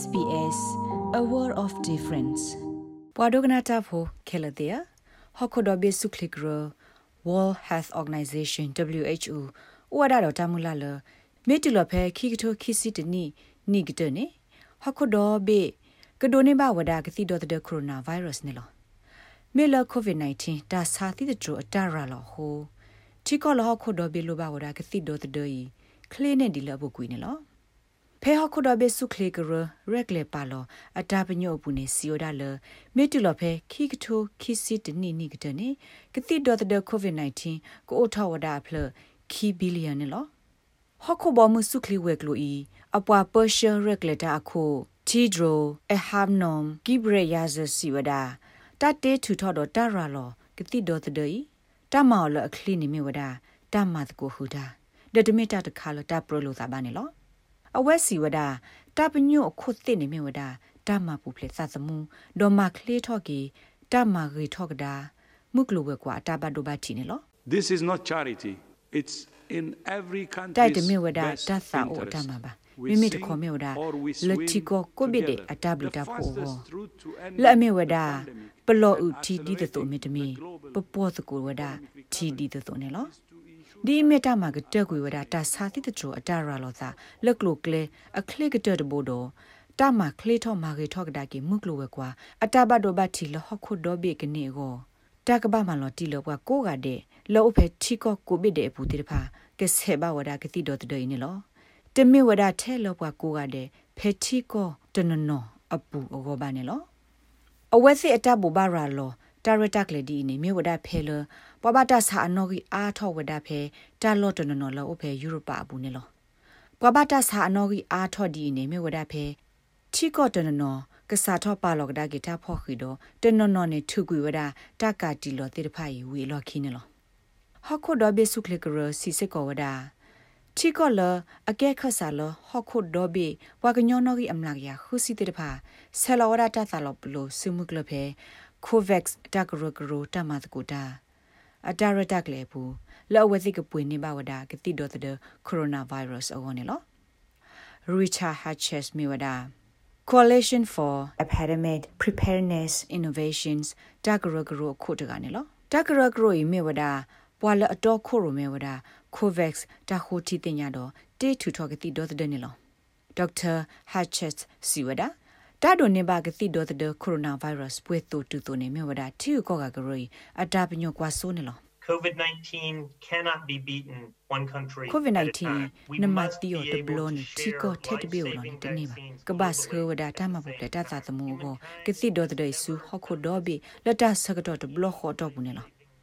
SBS a world of difference ပဝဒကနာတာဖိုခဲလတဲ့ဟခုဒဘေဆုခလီဂရ World Health Organization WHO ဝဒါတော်တမူလာလမေတူလဖဲခိကထိုခိစီတနီနိဂတနေဟခုဒဘေကဒိုနေဘဝဒါကတိတော်တဲ့ကိုရိုနာဗိုင်းရပ်စ်နေလောမေလကိုဗစ် -19 တာစာတိတဲ့အတရလောဟိုတီကောလဟခုဒဘေလိုဘဝဒါကတိတော်တဲ့ကလင်းနဲ့ဒီလဘကွေးနေလော ဖဲဟခုဒဘေဆုခလေကရရက်လေပါလောအတာပညောဘူးနေစီယိုဒါလမေတူလဖဲခိကထိုခိစီတနိနိကတနေကတိဒေါ်တဲ့ကိုဗစ် -19 ကိုအထဝဒါဖလခီဘီလီယံနေလောဟခုဘမှုဆုခလီဝဲကလိုဤအပွားပါရှယ်ရက်လေတာအခုတီဒရိုအဟမ်နုံကိဘရယာဇစီဝဒါတတေထူထော်တော့တရလောကတိဒေါ်တဲ့တမော်လအခလီနေမြဝဒါတမတ်ကိုဟူဒါဒတမီတာတခါလတာပရလိုသာပါနေလော အဝက်စီဝဒတပညုခုသိနေမြဝဒတမပူဖလေသသမှုဒေါ်မကလေးထော့ကီတမရီထော့ကဒါမုကလိုဝဲကွာတဘဒိုဘတီနေလော This is not charity. It's in every country. တိုက်တမြဝဒတသအိုတမပါမိမိတခေါ်မြဝဒလက်တီကိုကိုဘိဒေအတဘလတာဖိုဟောလက်မြဝဒပလောဥတီဒီတတုမြတမီပပောတကူဝဒတီဒီတတုနေလော ဒီမေတ္တာမှာကတက်ကွေဝဒတာစာတိတချိုအတရာလောသာလက်ကလိုကလေအခလိကတတဘိုဒတာမခလေထောမာကေထောကဒါကေမုကလိုဝဲကွာအတဘဒိုဘတီလဟခုဒိုဘေကနေကိုတကဘာမလောတီလောကွာကိုကတဲ့လောဖဲချီကောကိုဘစ်တဲ့ဘူးတိတဖာကဆေဘဝဒကတိတော်တဲ့နေလောတမေဝဒထဲလောကွာကိုကတဲ့ဖဲချီကောတနနောအပူအောဘာနေလောအဝဲစစ်အတဘူဘာရာလော တာရတက်လေဒီနေမြေဝဒဖဲလပပတာစာအနော်ကြီးအားထောဝဒဖဲတာလော့တနနော်လောအဖဲယူရိုပါဘူးနေလောပပတာစာအနော်ကြီးအားထောဒီနေမြေဝဒဖဲချီကော့တနနော်ကစားထောပါလောကဒါဂီတာဖော့ခီတော့တနနော်နေထုကွေဝဒတကတီလောတေတဖိုင်ဝီလောခင်းနေလောဟခုဒဘေဆုခလကရစီစကောဝဒချီကောလအကဲခဆာလဟခုဒဘေဝါကညောနော်ကြီးအမလာကရခုစီတေတဖာဆလဝဒတာသလောပလိုဆုမှုကလဖဲ COVAX တကရကရတမတ်ကူတာအတာရတက်လေဘူးလောဝသိကပွေနေပါဝဒကတိဒေါ်တဲ့ကိုရိုနာဗိုင်းရပ်စ်အောနေလော Richard Hatches မြဝဒ Coalition for Epidemic Preparedness Innovations တကရကရခုတကနေလောတကရကရမြဝဒပွာလအတော်ခိုရမြဝဒ COVAX တခိုတီတင်ညာတော့တေထူထောကတိဒေါ်တဲ့နေလော Dr. Hatches စီဝဒ တာဒိုနေဘာကတိဒေါ်တဲ့ကိုရိုနာဗိုင်းရပ်စ်ပွေတူတူတူနေမြဝဒတီကောကကရိုအတာပညောကွာဆိုးနေလော COVID-19 cannot be beaten one country COVID-19 namatiyo de blon tiko tet bi olon de ne ba ka bas ko wada ta ma bu le ta ta tmu go ke ti do de su hokho do bi la ta sa ga do de blo kho do bu ne la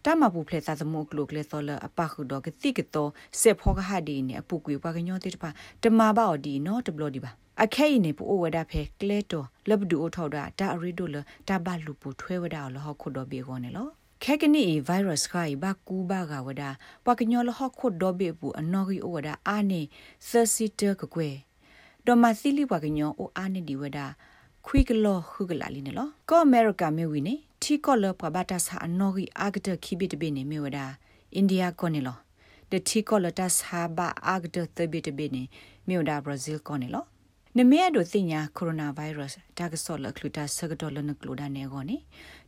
တမပူဖလက်သာသမုကလုကလေသောလအပခုတော့ကတိကတော့စေဖောကဟာဒီနေအပူကွေပါကညောတိတပါတမပါအော်ဒီနော်တဘလို့ဒီပါအခဲရင်နေပူဝဒဖဲကလေတော့လဘဒူအထောက်တာဒါအရီဒိုလတဘလူပူထွဲဝဒါလဟခုတော့ဘေကောနေလောခဲကနီဗိုင်းရပ်စ်ခိုင်ဘကူဘာကဝဒပကညောလဟခုတော့ဘေပူအနော်ကြီးဝဒအာနေသစီတကကွယ်ဒမသီလီပကညောအိုအာနေဒီဝဒခွိကလောခုကလာလီနေလောကောအမေရိကမေဝီနေ ထီကောလပဘတာစာအနော်ကြီးအာဂတခိဘိတဘေနေမေဝဒအိန္ဒိယကောနေလောတတီကောလတာစာဘာအာဂတသဘိတဘေနေမေဝဒဘရာဇီးကောနေလောနမေအဒိုသိညာကိုရိုနာဗိုင်းရပ်စ်ဒါကဆော့လကလူတာဆကတော်လနကလူဒါနေကောနေ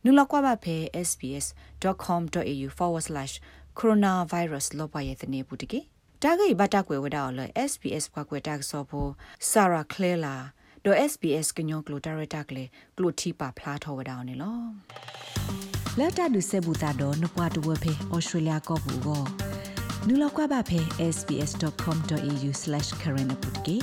နူလကွာဘဖဲ sbs.com.au/coronavirus လောပါရဲ့တနေဘူးတကေတာဂိဘတာကွယ်ဝဒါော်လ SBS ဘွားကွယ်တာကဆော့ဖို့ Sarah Clela ဒို SBS ကညောကလိုတာရတာကလေကလိုတီပါဖလားထောဝဒါော်နေလောလက်တာဒုစေဘူတာတော့နပွားတဝဖေ Australia ကောဘူးကောနူလကွာဘဖဲ sbs.com.au/current ပုတ်ကေ